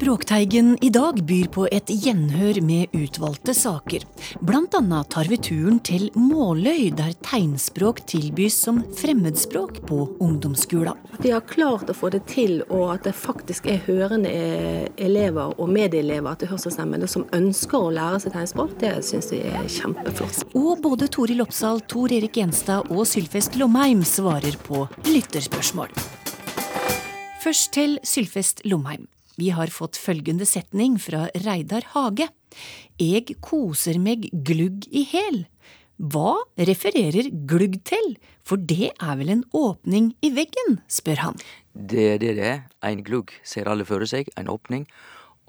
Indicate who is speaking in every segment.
Speaker 1: Språkteigen i dag byr på et gjenhør med utvalgte saker. Blant annet tar vi turen til Måløy, der tegnspråk tilbys som fremmedspråk på ungdomsskolen.
Speaker 2: De har klart å få det til, og at det faktisk er hørende elever og medelever til hørselshemmede som ønsker å lære seg tegnspråk, det syns vi er kjempeflott.
Speaker 1: Og både Toril Oppsal, Tor Erik Gjenstad og Sylfest Lomheim svarer på lytterspørsmål. Først til Sylfest Lomheim. Vi har fått følgende setning fra Reidar Hage. Eg koser meg glugg i hæl. Hva refererer glugg til, for det er vel en åpning i veggen, spør han.
Speaker 3: Det er det det er. Ein glugg ser alle føre seg, en åpning.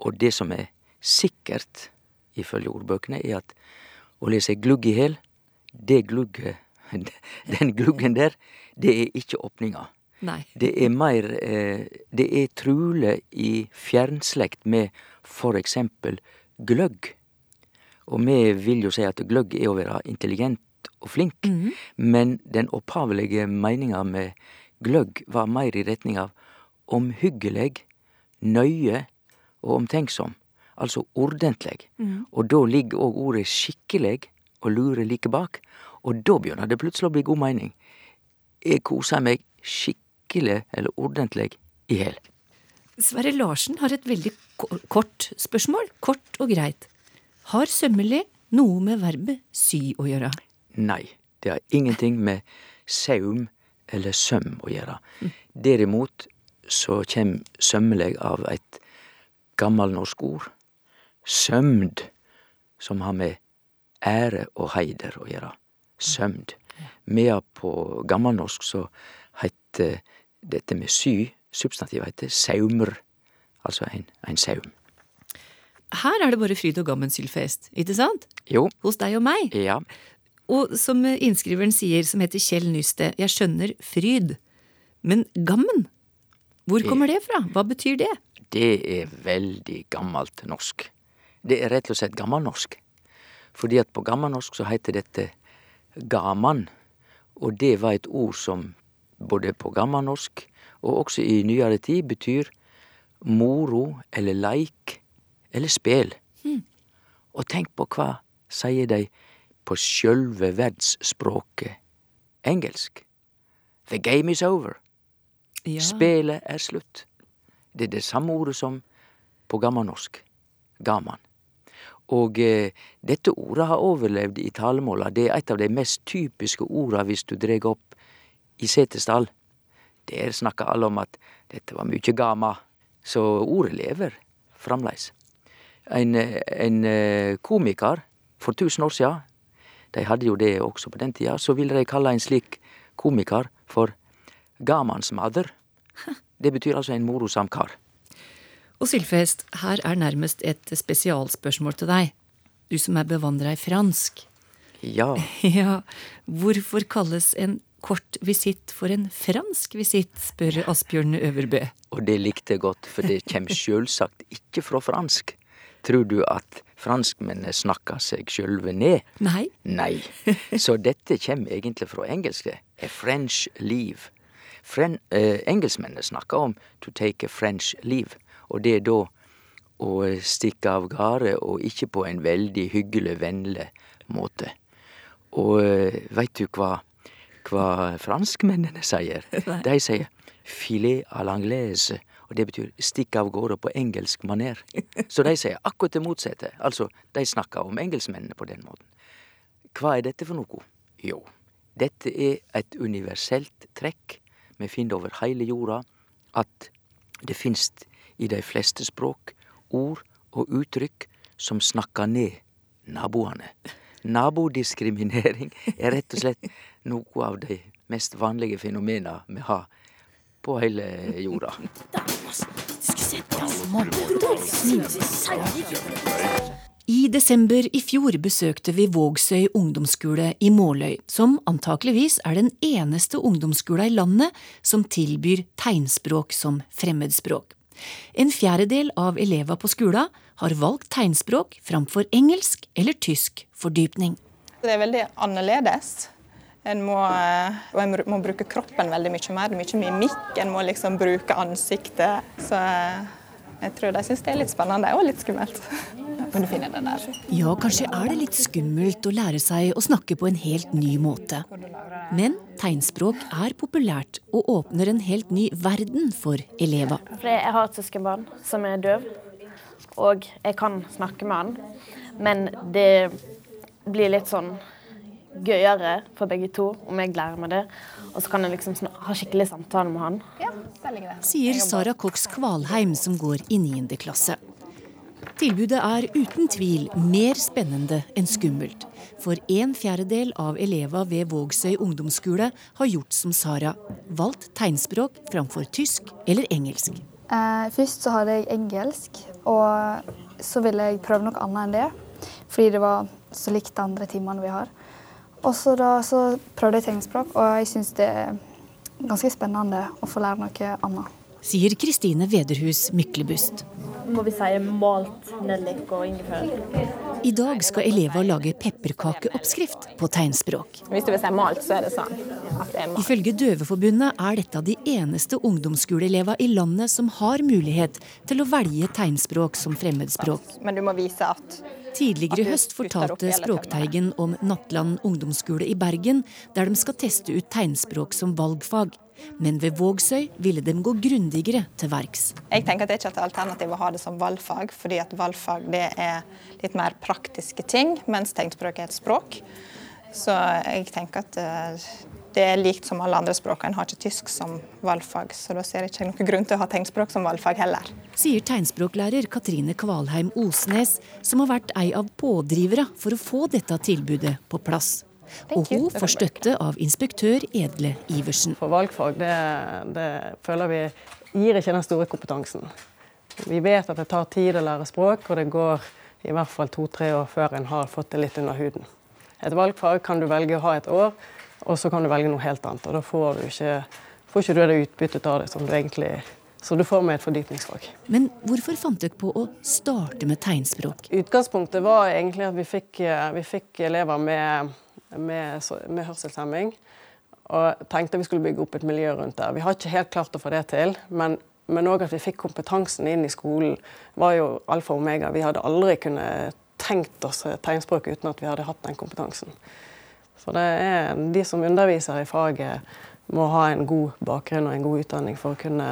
Speaker 3: Og det som er sikkert, ifølge ordbøkene, er at å lese glugg i hæl, det glugget, den gluggen der, det er ikke åpninga.
Speaker 1: Nei.
Speaker 3: Det er mer eh, Det er truleg i fjernslekt med eksempel gløgg. Og me vil jo si at gløgg er å være intelligent og flink, mm men den opphavlege meininga med gløgg var meir i retning av omhyggeleg, nøye og omtenksom. Altså ordentlig. Mm. Og da ligger òg ordet skikkeleg og lure like bak. Og da begynner det plutselig å bli god meining. Eg koser meg skikkelig skikkelig eller ordentlig i hjel.
Speaker 1: Sverre Larsen har et veldig kort spørsmål. Kort og greit. Har sømmelig noe med verbet sy å gjøre?
Speaker 3: Nei, det har ingenting med saum eller søm å gjøre. Derimot så kjem sømmelig av et gammelnorsk ord. Sømd, som har med ære og heider å gjøre. Sømd. Medan på gammelnorsk så heiter dette med sy, substantivet heter saumr, altså en, en saum.
Speaker 1: Her er det bare fryd og gammen, Sylfest, ikke sant?
Speaker 3: Jo.
Speaker 1: Hos deg og meg.
Speaker 3: Ja.
Speaker 1: Og som innskriveren sier, som heter Kjell Nysted, jeg skjønner fryd, men gammen? Hvor kommer det fra? Hva betyr det?
Speaker 3: Det er veldig gammelt norsk. Det er rett og slett gammelnorsk. Fordi at på gammelnorsk så heter dette gaman, og det var et ord som både på gammalnorsk og også i nyere tid, betyr moro eller leik eller spel. Mm. Og tenk på hva sier de på sjølve verdsspråket engelsk. The game is over. Ja. Spelet er slutt. Det er det samme ordet som på gammalnorsk. Gaman. Og eh, dette ordet har overlevd i talemåla. Det er et av de mest typiske orda hvis du dreg opp i Setesdal. Der snakka alle om at dette var mykje gama. Så ordet lever framleis. En, en eh, komiker for tusen år sia, de hadde jo det også på den tida, så ville de kalle en slik komiker for gamansmadder. Det betyr altså en morosam kar.
Speaker 1: Og Sylfest, her er nærmest et spesialspørsmål til deg. Du som er bevandra i fransk.
Speaker 3: Ja.
Speaker 1: ja. Hvorfor kalles en kort visitt for en fransk visitt, spør Asbjørn Øverbø.
Speaker 3: Og det likte jeg godt, for det kommer sjølsagt ikke fra fransk. Tror du at franskmennene snakker seg sjølve ned?
Speaker 1: Nei.
Speaker 3: Nei. Så dette kommer egentlig fra engelske. A French leave. Fren eh, engelskmennene snakker om to take a French leave, og det er da å stikke av gårde, og ikke på en veldig hyggelig, vennlig måte. Og eh, veit du hva hva franskmennene sier. De sier filet à l'anglaise, og det betyr stikk av gårde på engelsk maner. Så de sier akkurat det motsatte. Altså, de snakker om engelskmennene på den måten. Hva er dette for noe? Jo, dette er et universelt trekk vi finner over heile jorda, at det finst i de fleste språk ord og uttrykk som snakker ned naboene. Nabodiskriminering er rett og slett noe av de mest vanlige fenomena vi har på hele jorda.
Speaker 1: I desember i fjor besøkte vi Vågsøy ungdomsskole i Måløy, som antakeligvis er den eneste ungdomsskolen i landet som tilbyr tegnspråk som fremmedspråk. En fjerdedel av elever på skolen har valgt tegnspråk framfor engelsk eller tysk fordypning.
Speaker 4: Det er veldig annerledes. En må, eh, en må bruke kroppen veldig mye mer. Det er Mye mimikk. En må liksom bruke ansiktet. Så eh, Jeg tror de syns det er litt spennende og litt skummelt. Men du finner den der.
Speaker 1: Ja, kanskje er det litt skummelt å lære seg å snakke på en helt ny måte. Men tegnspråk er populært og åpner en helt ny verden for elever.
Speaker 5: Jeg har et søskenbarn som er døv, og jeg kan snakke med han. Men det blir litt sånn gøyere for begge to om jeg lærer meg det. Og så kan jeg liksom ha skikkelig samtale med han.
Speaker 4: Ja.
Speaker 1: Sier Sara Cox Kvalheim, som går i 9. klasse. Tilbudet er uten tvil mer spennende enn skummelt. For en fjerdedel av elevene ved Vågsøy ungdomsskole har gjort som Sara. Valgt tegnspråk framfor tysk eller engelsk.
Speaker 6: Eh, først så hadde jeg engelsk, og så ville jeg prøve noe annet enn det. Fordi det var så likt de andre timene vi har. Og så da så prøvde jeg tegnspråk, og jeg syns det er ganske spennende å få lære noe annet.
Speaker 1: Sier Kristine Vederhus Myklebust.
Speaker 5: Må vi si malt nellik og ingefær?
Speaker 1: I dag skal elever lage pepperkakeoppskrift på tegnspråk.
Speaker 4: Hvis du vil si malt, så er det sånn at det er malt.
Speaker 1: Ifølge Døveforbundet er dette de eneste ungdomsskoleelever i landet som har mulighet til å velge tegnspråk som fremmedspråk.
Speaker 4: Men du må vise at
Speaker 1: Tidligere i høst fortalte Språkteigen om Nattland ungdomsskole i Bergen, der de skal teste ut tegnspråk som valgfag. Men ved Vågsøy ville de gå grundigere til verks.
Speaker 4: Jeg tenker at det er ikke et alternativ å ha det som valgfag, fordi at valgfag det er litt mer praktiske ting, mens tegnspråk er et språk. Så jeg tenker at eh, det er likt som alle andre språk. En har ikke tysk som valgfag, så da ser jeg ikke noen grunn til å ha tegnspråk som valgfag heller.
Speaker 1: Sier tegnspråklærer Katrine Kvalheim Osnes, som har vært ei av pådrivere for å få dette tilbudet på plass. Og hun får støtte av inspektør Edle Iversen.
Speaker 7: For valgfag det, det føler vi gir ikke den store kompetansen. Vi vet at det tar tid å lære språk, og det går i hvert fall to-tre år før en har fått det litt under huden. Et valgfag kan du velge å ha et år, og så kan du velge noe helt annet. Og da får du ikke, får ikke du det utbyttet av det som du egentlig så du får med et fordypningsfag.
Speaker 1: Men hvorfor fant dere på å starte med tegnspråk?
Speaker 7: Utgangspunktet var egentlig at vi fikk, vi fikk elever med, med, med hørselshemming. Og tenkte vi skulle bygge opp et miljø rundt det. Vi har ikke helt klart å få det til. Men men òg at vi fikk kompetansen inn i skolen, var jo alfa og omega. Vi hadde aldri kunnet tenkt oss tegnspråk uten at vi hadde hatt den kompetansen. Så det er de som underviser i faget, må ha en god bakgrunn og en god utdanning for å kunne,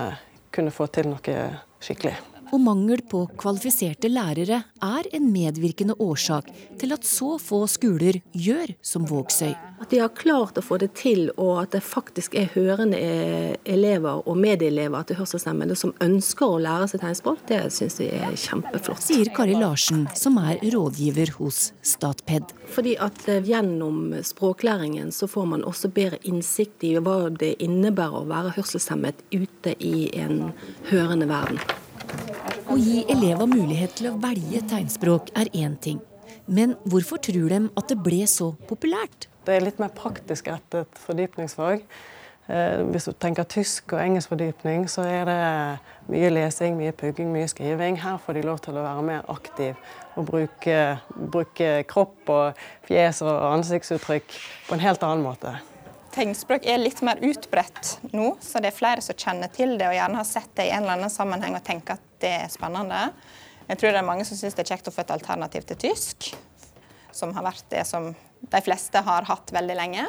Speaker 7: kunne få til noe skikkelig.
Speaker 1: Og mangel på kvalifiserte lærere er en medvirkende årsak til at så få skoler gjør som Vågsøy.
Speaker 2: At de har klart å få det til, og at det faktisk er hørende elever og medelever til hørselshemmede som ønsker å lære seg tegnspråk, det syns vi er kjempeflott.
Speaker 1: Sier Kari Larsen, som er rådgiver hos Statped.
Speaker 2: Fordi at eh, gjennom språklæringen så får man også bedre innsikt i hva det innebærer å være hørselshemmet ute i en hørende verden.
Speaker 1: Å gi elever mulighet til å velge tegnspråk er én ting. Men hvorfor tror de at det ble så populært?
Speaker 7: Det er litt mer praktisk rettet fordypningsfag. Eh, hvis du tenker tysk og engelsk fordypning, så er det mye lesing, mye pugging, mye skriving. Her får de lov til å være mer aktiv og bruke, bruke kropp og fjes og ansiktsuttrykk på en helt annen måte.
Speaker 4: Tegnspråk er litt mer utbredt nå, så det er flere som kjenner til det og gjerne har sett det i en eller annen sammenheng og tenker at det er spennende. Jeg tror det er mange som syns det er kjekt å få et alternativ til tysk, som har vært det som de fleste har hatt veldig lenge.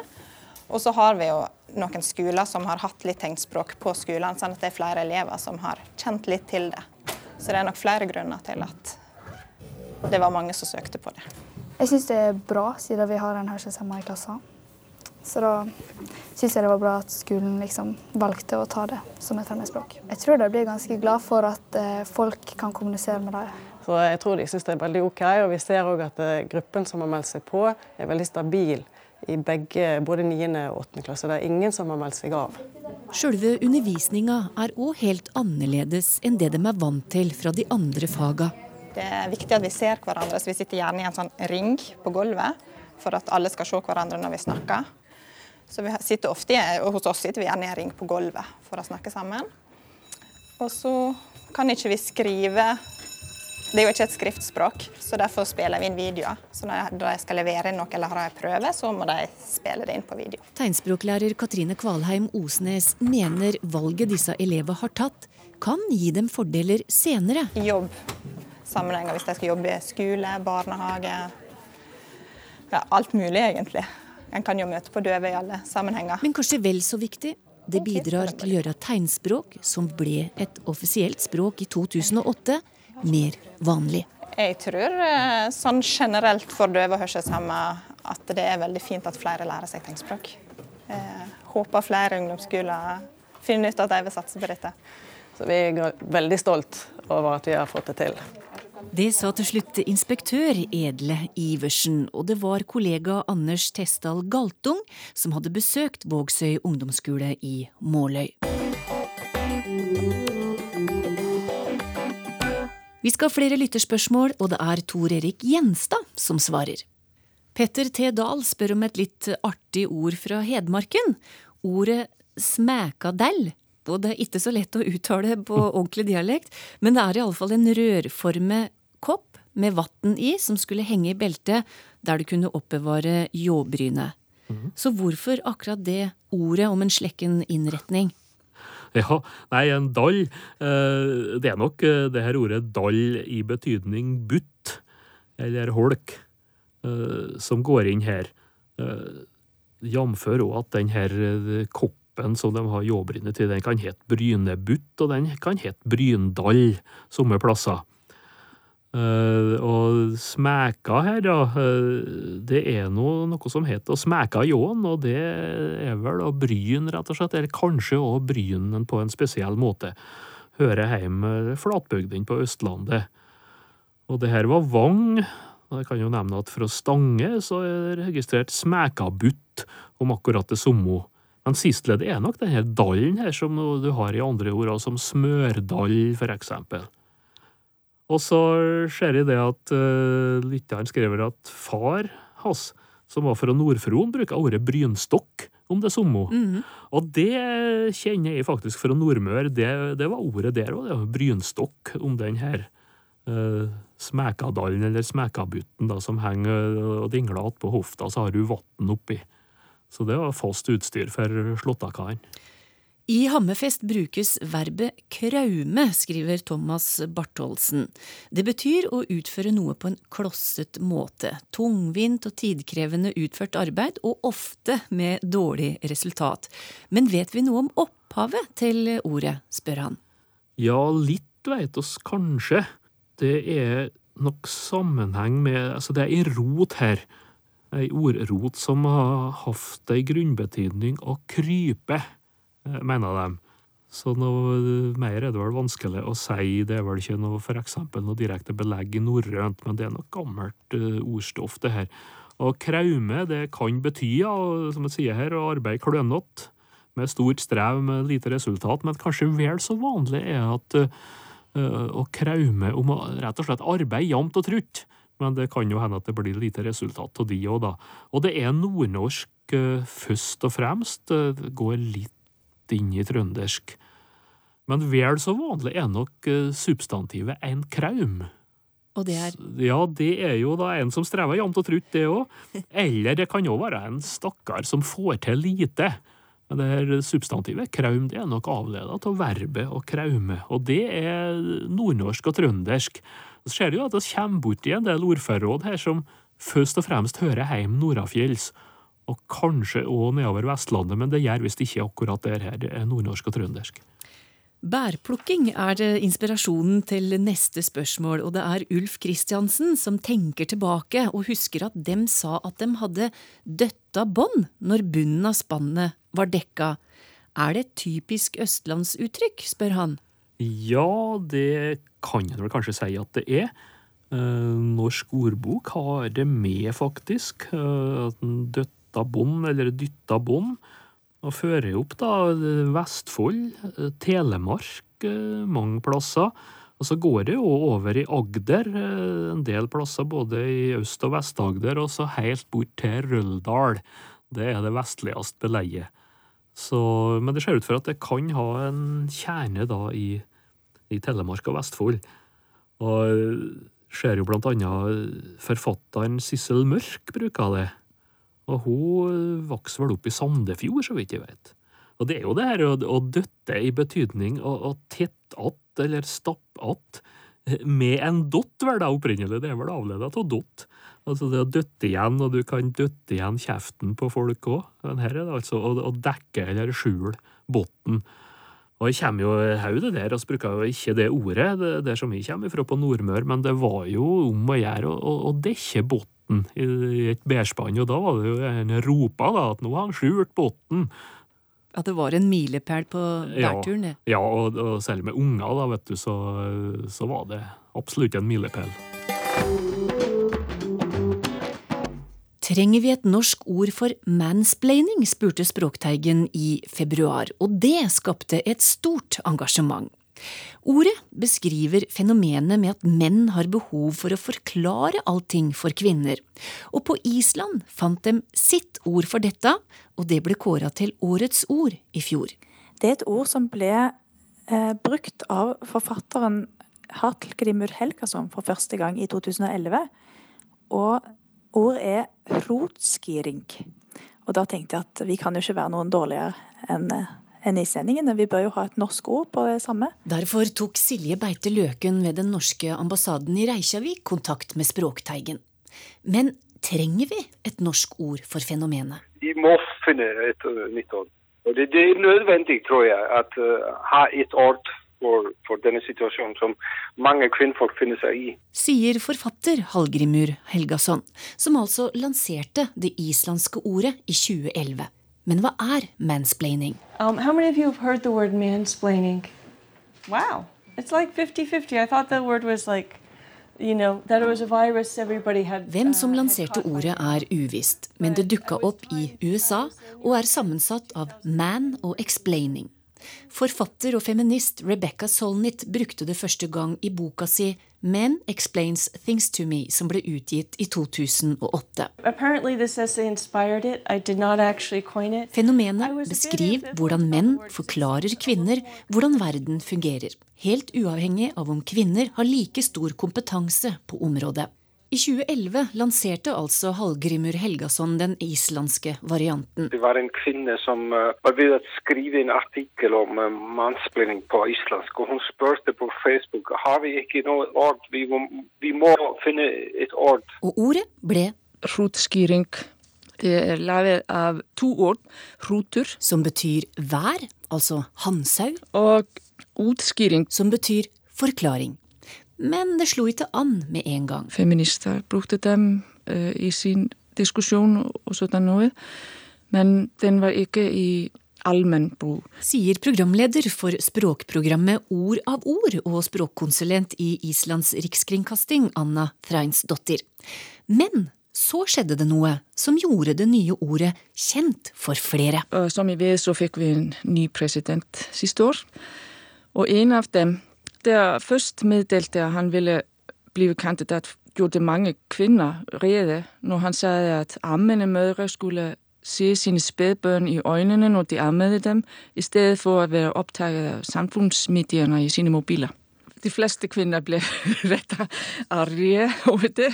Speaker 4: Og så har vi jo noen skoler som har hatt litt tegnspråk på skolene, sånn at det er flere elever som har kjent litt til det. Så det er nok flere grunner til at det var mange som søkte på det.
Speaker 6: Jeg syns det er bra, siden vi har en hørselshemma i klassen. Så da syns jeg det var bra at skolen liksom valgte å ta det som et fremmedspråk. Jeg tror de blir ganske glad for at eh, folk kan kommunisere med dem.
Speaker 7: Så jeg tror de syns det er veldig OK. Og vi ser òg at eh, gruppen som har meldt seg på, er veldig stabil i begge, både 9. og 8. klasse. Det er ingen som har meldt seg av.
Speaker 1: Sjølve undervisninga er òg helt annerledes enn det de er vant til fra de andre faga.
Speaker 4: Det er viktig at vi ser hverandre, så vi sitter gjerne i en sånn ring på gulvet for at alle skal se hverandre når vi snakker. Så vi sitter ofte, og Hos oss sitter vi gjerne i en ring på gulvet for å snakke sammen. Og så kan ikke vi skrive Det er jo ikke et skriftspråk, så derfor spiller vi inn videoer. Så når de skal levere inn noe eller har en prøve, så må de spille det inn på video.
Speaker 1: Tegnspråklærer Katrine Kvalheim Osnes mener valget disse elevene har tatt, kan gi dem fordeler senere.
Speaker 4: I jobbsammenhenger, hvis de skal jobbe i skole, barnehage, ja, alt mulig egentlig. En kan jo møte på døve i alle sammenhenger.
Speaker 1: Men kanskje vel så viktig, det bidrar til å gjøre tegnspråk, som ble et offisielt språk i 2008, mer vanlig.
Speaker 4: Jeg tror eh, sånn generelt for døve og hørselshemma at det er veldig fint at flere lærer seg tegnspråk. Jeg eh, håper flere ungdomsskoler finner ut at de vil satse på dette.
Speaker 7: Så vi er veldig stolt over at vi har fått det til.
Speaker 1: Det sa til slutt inspektør Edle Iversen, og det var kollega Anders Testdal Galtung som hadde besøkt Vågsøy ungdomsskole i Måløy. Vi skal ha flere lytterspørsmål, og det er Tor Erik Gjenstad som svarer. Petter T. Dahl spør om et litt artig ord fra Hedmarken. Ordet smækadell. Og det er ikke så lett å uttale på ordentlig dialekt, men det er iallfall en rørformet kopp med vann i som skulle henge i beltet der du kunne oppbevare ljåbrynet. Mm. Så hvorfor akkurat det ordet om en slekken innretning?
Speaker 8: Ja, nei, en dall eh, Det er nok eh, det her ordet dall i betydning butt, eller holk, eh, som går inn her. Jf. òg at den her koppen som de har ljåbrynet til, den kan hete brynebutt, og den kan hete bryndall somme plasser. Uh, og smæka her, da, uh, det er noe, noe som heter å smæka ljåen, og det er vel å bryn, rett og slett, eller kanskje òg brynen på en spesiell måte. Hører hjemme flatbygdene på Østlandet. Og det her var Vang. og Jeg kan jo nevne at fra Stange så er det registrert smækabutt om akkurat det samme. Men sistledd er nok denne dallen her som du har i andre ord, som smørdall, for eksempel. Og så ser jeg det at uh, lytteren skriver at far hans, som var fra Nordfron, bruker ordet brynstokk om det samme. Mm -hmm. Og det kjenner jeg faktisk fra Nordmør. Det, det var ordet der òg, brynstokk om den her uh, Smekadalen, eller Smekabutten, da, som henger og dingler attpå hofta, så har du vann oppi. Så det var fast utstyr for slåttakaren.
Speaker 1: I Hammerfest brukes verbet kraume, skriver Thomas Bartholsen. Det betyr å utføre noe på en klosset måte. Tungvint og tidkrevende utført arbeid, og ofte med dårlig resultat. Men vet vi noe om opphavet til ordet, spør han.
Speaker 8: Ja, litt veit oss kanskje. Det er nok sammenheng med Altså, det er ei rot her. Ei ordrot som har hatt ei grunnbetydning å krype. Eh, mener de. Så noe mer er det vel vanskelig å si. Det er vel ikke noe for eksempel noe direkte belegg i norrønt, men det er noe gammelt uh, ordstoff, det her. Og kraume, det kan bety, ja, som jeg sier her, å arbeide klønete med stort strev med lite resultat, men kanskje vel så vanlig er at å kraume om å rett og slett arbeide jevnt og trutt. Men det kan jo hende at det blir lite resultat av de òg, da. Og det er nordnorsk uh, først og fremst. Det går litt inn i trøndersk. Men vel så vanlig er nok eh, substantivet en kraum.
Speaker 1: Og det er?
Speaker 8: Ja, det er jo da en som strever jevnt og trutt, det òg. Eller det kan jo være en stakkar som får til lite. Men det her substantivet kraum det er nok avleda av verbet å kraume, og det er nordnorsk og trøndersk. Så ser du at det kommer borti en del ordførerråd her som først og fremst hører hjem nordafjells og kanskje òg nedover Vestlandet, men det gjør visst ikke akkurat det her. Er nordnorsk og trøndersk.
Speaker 1: Bærplukking er inspirasjonen til neste spørsmål, og det er Ulf Kristiansen som tenker tilbake og husker at dem sa at dem hadde døtta bånd når bunnen av spannet var dekka. Er det et typisk østlandsuttrykk, spør han.
Speaker 8: Ja, det kan en vel kanskje si at det er. Eh, norsk ordbok har det med, faktisk. Eh, at en døtta bånd, eller dytta bånd, og fører opp da Vestfold, Telemark, eh, mange plasser. Og så går det jo over i Agder, eh, en del plasser både i Øst- og Vest-Agder, og så helt bort til Røldal. Det er det vestligste beleiet. Så, men det ser ut for at det kan ha en kjerne da i, i Telemark og Vestfold. Og ser jo blant annet forfatteren Sissel Mørk bruker det. Og hun vokste vel opp i Sandefjord, så vidt jeg vet. Og det er jo det her å, døtte i betydning å, tette tett att eller stappe att med en dott, vel da opprinnelig. Det er vel avleda av dott. Altså det å døtte igjen, og du kan døtte igjen kjeften på folk òg. Men her er det altså å, å dekke eller skjule bunnen. Og jeg kommer jo hodet der, vi bruker jo ikke det ordet det, det som vi kommer fra på Nordmøre, men det var jo om å gjøre å, å, å dekke bunnen i, i et bærspann, og da var det jo en ropa da, at nå har han skjult bunnen.
Speaker 1: At det var en milepæl på bærturen, det.
Speaker 8: Ja, og, og, selv med unger, da, vet du, så, så var det absolutt en milepæl.
Speaker 1: Trenger vi et norsk ord for mansplaining, spurte Språkteigen i februar, og det skapte et stort engasjement. Ordet beskriver fenomenet med at menn har behov for å forklare allting for kvinner, og på Island fant de sitt ord for dette, og det ble kåra til årets ord i fjor.
Speaker 9: Det er et ord som ble eh, brukt av forfatteren Hartl Helgason for første gang i 2011. Og ord er rotskiring. Og da tenkte jeg at vi kan jo ikke være noen dårligere enn enn islendingene. Vi bør jo ha et norsk ord på det samme.
Speaker 1: Derfor tok Silje Beite Løken ved den norske ambassaden i Reykjavik kontakt med Språkteigen. Men trenger vi et norsk ord for fenomenet?
Speaker 10: Vi må finne et nytt ord. Og det, det er nødvendig, tror jeg, at uh, ha et ord for, for, denne situasjonen som mange kvinnfolk finner seg i.
Speaker 1: Sier forfatter Hallgrimur Helgason, som altså lanserte det islandske ordet i 2011. Men hva er mansplaining?
Speaker 11: Um, how many of you have heard the word mansplaining? Wow, it's like 50-50. I thought the word was like you know, that it was a virus everybody had,
Speaker 1: Hvem som uh, lanserte ordet er uvisst, men det dukka opp i USA og er sammensatt av man og explaining. Forfatter og feminist Rebecca Solnit brukte det første gang i boka si Men Explains Things to Me, som ble utgitt i 2008. Fenomenet beskriver hvordan menn forklarer kvinner hvordan verden fungerer, helt uavhengig av om kvinner har like stor kompetanse på området. I 2011 lanserte altså Hallgrimur Helgason den islandske varianten.
Speaker 10: Det var en kvinne som uh, var ved å skrive en artikkel om uh, på islandsk. og Hun spurte på Facebook har vi ikke noe ord. Vi må, vi må finne et ord.
Speaker 1: Og ordet ble
Speaker 12: Rotskiring. Det er laget av to ord. rotur.
Speaker 1: Som betyr vær, altså hannsau.
Speaker 12: Og utskiring.
Speaker 1: Som betyr forklaring men det slo ikke an med en gang.
Speaker 12: Feminister brukte dem uh, i sin diskusjon og sånn noe, men den var ikke i allmenn bruk.
Speaker 1: Sier programleder for språkprogrammet Ord av ord og språkkonsulent i Islands rikskringkasting, Anna Threinsdottir. Men så skjedde det noe som gjorde det nye ordet kjent for flere.
Speaker 12: Som vi vet, så fikk vi en ny president siste år. Og en av dem der først meddelte at han ville blive kandidat, gjorde det mange kvinner rede når han sa at ammende mødre skulle se sine spædbørn i øynene når de ammede dem, i stedet for å være opptatt av samfunnsmediene i sine mobiler. De fleste kvinner ble rett arge over det.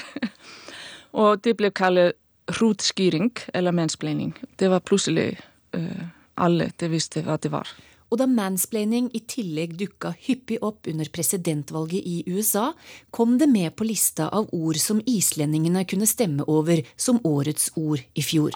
Speaker 12: Og det ble kalt rotskiring eller mansplaining. Det var plutselig uh, alle det visste hva det var.
Speaker 1: Og da mansplaining i tillegg dukka hyppig opp under presidentvalget i USA, kom det med på lista av ord som islendingene kunne stemme over som årets ord i fjor.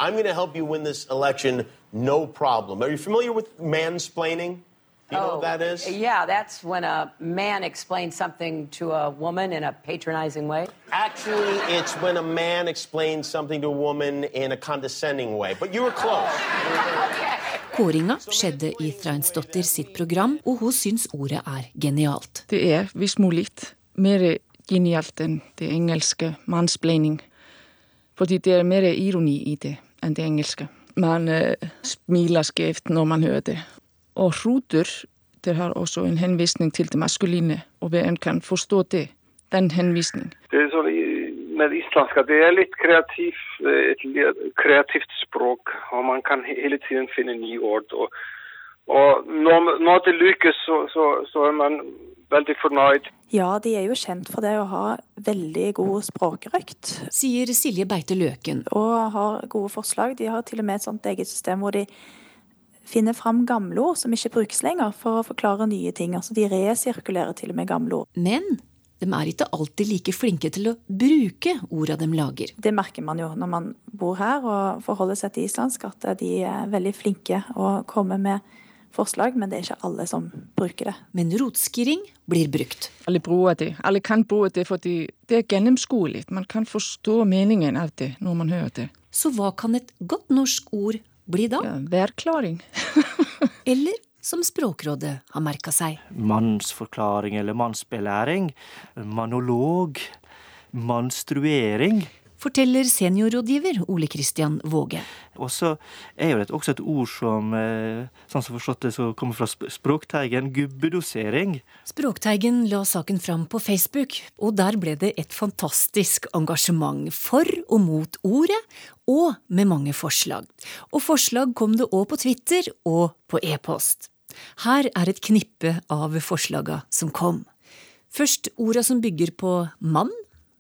Speaker 13: Election, no problem. Are you familiar with mansplaining? You know oh, what that is?
Speaker 14: Yeah, that's when a man explains something to a woman in a patronizing way.
Speaker 13: Actually, it's when a man explains something to a woman in a condescending way. But you were close.
Speaker 1: Kåringa skjedde i Threinsdottir sitt program, og hun syns ordet er genialt.
Speaker 12: Det er hvis mulig mer genialt enn det engelske mansplaining. Fordi det er mer ironi i det enn det engelske. Man uh, smiler skjevt når man hører det. Og ruter det har også en henvisning til det maskuline, og hvem kan forstå det, den henvisning.
Speaker 10: Det er sånn med islandsk at det er litt kreativ, et kreativt språk, og man kan hele tiden finne nye ord. og Og når, når det lykkes, så, så, så er man veldig fornøyd.
Speaker 9: Ja, de er jo kjent for det å ha veldig god språkrøkt.
Speaker 1: Sier Silje Beite Løken.
Speaker 9: Og har gode forslag. De har til og med et sånt eget system hvor de finner fram gamle ord som ikke brukes lenger, for å forklare nye ting. Altså de resirkulerer til og med gamle ord.
Speaker 1: Men de er ikke alltid like flinke til å bruke orda de lager.
Speaker 9: Det merker man jo når man bor her og forholder seg til islandsk, at de er veldig flinke å komme med forslag, men det er ikke alle som bruker det.
Speaker 1: Men rotskiring blir brukt.
Speaker 12: Alle bruker det. Alle kan bruke det fordi det er gjennomskuelig. Man kan forstå meningen av det når man hører det.
Speaker 1: Så hva kan et godt norsk ord bli da?
Speaker 12: Ja, værklaring.
Speaker 1: Eller som Språkrådet har merka seg.
Speaker 15: Mannsforklaring eller mannsbelæring. Manolog. Manstruering.
Speaker 1: Forteller seniorrådgiver Ole Kristian Våge.
Speaker 15: Og så er jo det også et ord som, eh, sånn som forstått det, så kommer fra Språkteigen, gubbedosering.
Speaker 1: Språkteigen la saken fram på Facebook, og der ble det et fantastisk engasjement for og mot ordet, og med mange forslag. Og forslag kom det òg på Twitter og på e-post. Her er et knippe av forslaga som kom. Først orda som bygger på mann.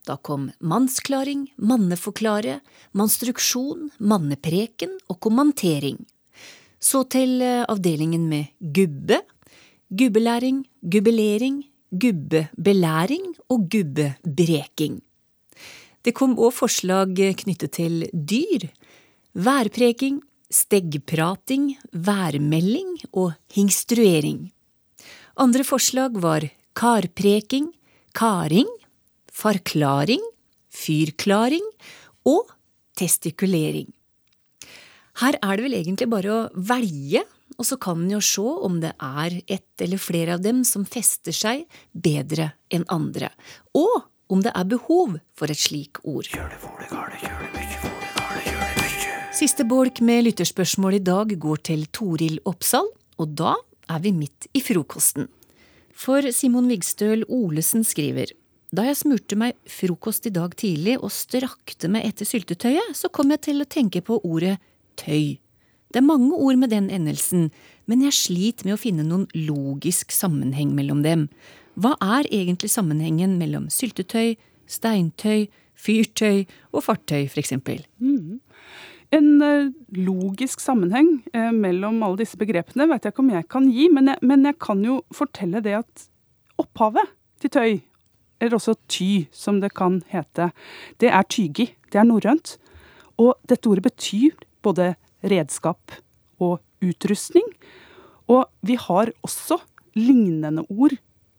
Speaker 1: Da kom mannsklaring, manneforklare, manstruksjon, mannepreken og kommentering. Så til avdelingen med gubbe, gubbelæring, gubbelering, gubbebelæring og gubbebreking. Det kom òg forslag knyttet til dyr, værpreking, steggprating, værmelding og hingstruering. Andre forslag var karpreking, karing, forklaring, fyrklaring og testikulering. Her er det vel egentlig bare å velge, og så kan en jo se om det er ett eller flere av dem som fester seg bedre enn andre, og om det er behov for et slik ord. Siste bolk med lytterspørsmål i dag går til Toril Oppsal, og da er vi midt i frokosten. For Simon Vigstøl Olesen skriver da jeg smurte meg frokost i dag tidlig og strakte meg etter syltetøyet, så kom jeg til å tenke på ordet tøy. Det er mange ord med den endelsen, men jeg sliter med å finne noen logisk sammenheng mellom dem. Hva er egentlig sammenhengen mellom syltetøy, steintøy, fyrtøy og fartøy, for eksempel?
Speaker 16: Mm. En uh, logisk sammenheng uh, mellom alle disse begrepene vet jeg ikke om jeg kan gi, men jeg, men jeg kan jo fortelle det at opphavet til tøy eller også ty, som det kan hete, det er tygi. Det er norrønt. Og dette ordet betyr både redskap og utrustning. Og vi har også lignende ord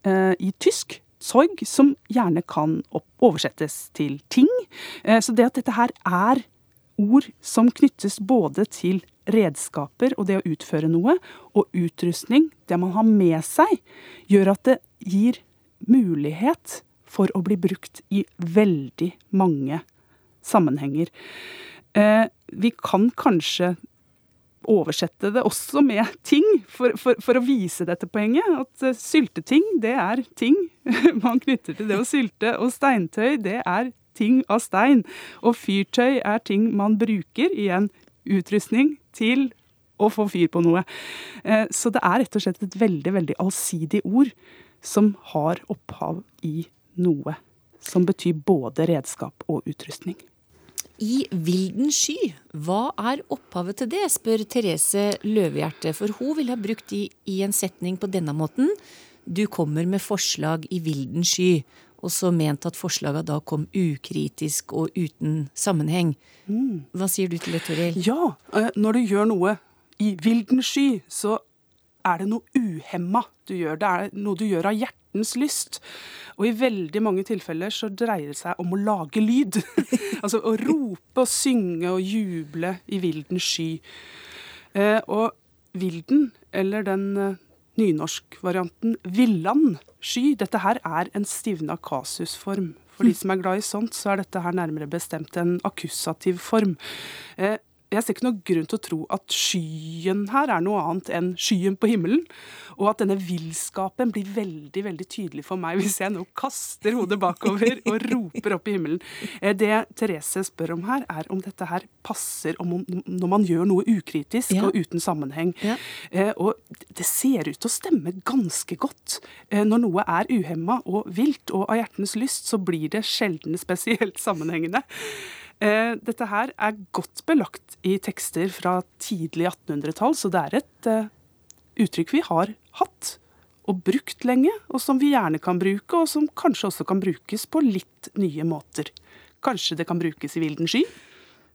Speaker 16: eh, i tysk, Zeug, som gjerne kan oversettes til ting. Eh, så det at dette her er ord som knyttes både til redskaper og det å utføre noe, og utrustning, det man har med seg, gjør at det gir mulighet for å bli brukt i veldig mange sammenhenger. Eh, vi kan kanskje oversette det også med ting, for, for, for å vise dette poenget. At uh, sylteting, det er ting man knytter til det å sylte. Og steintøy, det er ting av stein. Og fyrtøy er ting man bruker i en utrustning til å få fyr på noe. Uh, så det er rett og slett et veldig, veldig allsidig ord som har opphav i noe som betyr både redskap og utrustning.
Speaker 1: I vilden sky, hva er opphavet til det, spør Therese Løvehjerte, for hun ville ha brukt det i en setning på denne måten. Du kommer med forslag i vilden sky, og så ment at forslaga da kom ukritisk og uten sammenheng.
Speaker 16: Mm.
Speaker 1: Hva sier du til det, Toril?
Speaker 16: Ja, eh, når du gjør noe i vilden sky, så er det noe uhemma du gjør. Det er noe du gjør av hjertens lyst. Og i veldig mange tilfeller så dreier det seg om å lage lyd. altså å rope og synge og juble i vilden sky. Eh, og vilden, eller den eh, nynorskvarianten villan sky, dette her er en stivna kasusform. For de som er glad i sånt, så er dette her nærmere bestemt en akkusativ form. Eh, jeg ser ikke noen grunn til å tro at skyen her er noe annet enn skyen på himmelen. Og at denne villskapen blir veldig veldig tydelig for meg hvis jeg nå kaster hodet bakover og roper opp i himmelen. Eh, det Therese spør om her, er om dette her passer om, når man gjør noe ukritisk ja. og uten sammenheng. Ja. Eh, og det ser ut til å stemme ganske godt. Når noe er uhemma og vilt og av hjertens lyst, så blir det sjelden spesielt sammenhengende. Eh, dette her er godt belagt i tekster fra tidlig 1800-tall, så det er et uh, uttrykk vi har hatt og brukt lenge, og som vi gjerne kan bruke, og som kanskje også kan brukes på litt nye måter. Kanskje det kan brukes i vilden sky?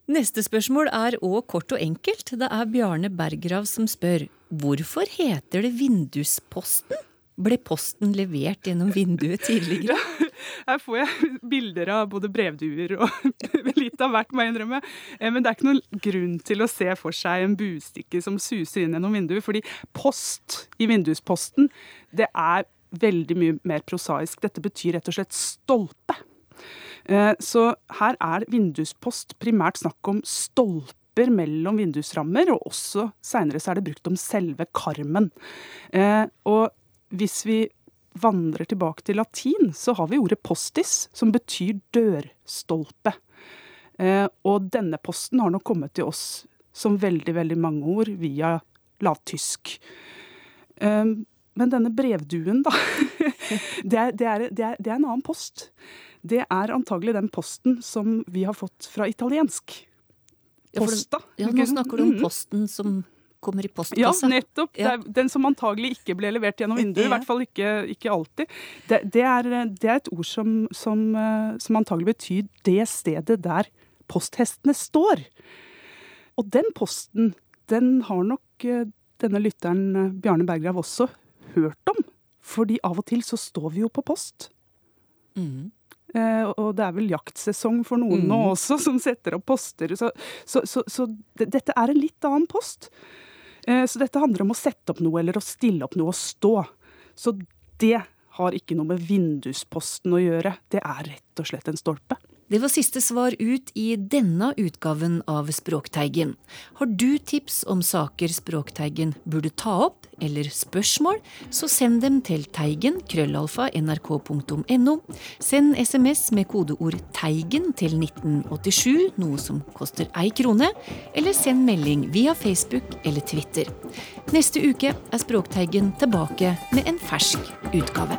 Speaker 1: Neste spørsmål er òg kort og enkelt. Det er Bjarne Bergrav som spør hvorfor heter det Vindusposten? Ble posten levert gjennom vinduet tidligere?
Speaker 16: Her får jeg bilder av både brevduer og litt av hvert, må jeg innrømme. Eh, men det er ikke noen grunn til å se for seg en buestikke som suser inn gjennom vinduet, fordi post i vindusposten, det er veldig mye mer prosaisk. Dette betyr rett og slett stolpe. Eh, så her er vinduspost primært snakk om stolper mellom vindusrammer, og også seinere så er det brukt om selve karmen. Eh, og hvis vi vandrer tilbake til latin, så har vi ordet postis, som betyr dørstolpe. Eh, og denne posten har nok kommet til oss som veldig, veldig mange ord via lavtysk. Eh, men denne brevduen, da. det, er, det, er, det, er, det, er, en annen post. Det er antagelig den posten som vi har fått fra italiensk.
Speaker 1: Posta. Ja, nå snakker du om mm. posten som kommer i postkassa.
Speaker 16: Ja, nettopp. Ja. den som antagelig ikke ble levert gjennom vinduet. I hvert fall ikke, ikke alltid. Det, det, er, det, er, et ord som, som, eh, som antagelig betyr det stedet der posthestene står. Og den posten, den har nok eh, denne lytteren eh, Bjarne Berggrav også hørt om. Fordi av og til så står vi jo på post. Mm. Eh, og det er vel jaktsesong for noen mm. nå også, som setter opp poster. Så, så, så, så dette er en litt annen post. Eh, så dette handler om å sette opp noe eller å stille opp noe og stå. Så det har ikke noe med vindusposten å gjøre. Det er rett og slett en stolpe.
Speaker 1: Det var siste svar ut i denne utgaven av Språkteigen. Har du tips om saker Språkteigen burde ta opp, eller spørsmål, så send dem til teigen krøllalfa nrk.no. Send SMS med kodeord 'Teigen' til 1987, noe som koster ei krone, eller send melding via Facebook eller Twitter. Neste uke er Språkteigen tilbake med en fersk utgave.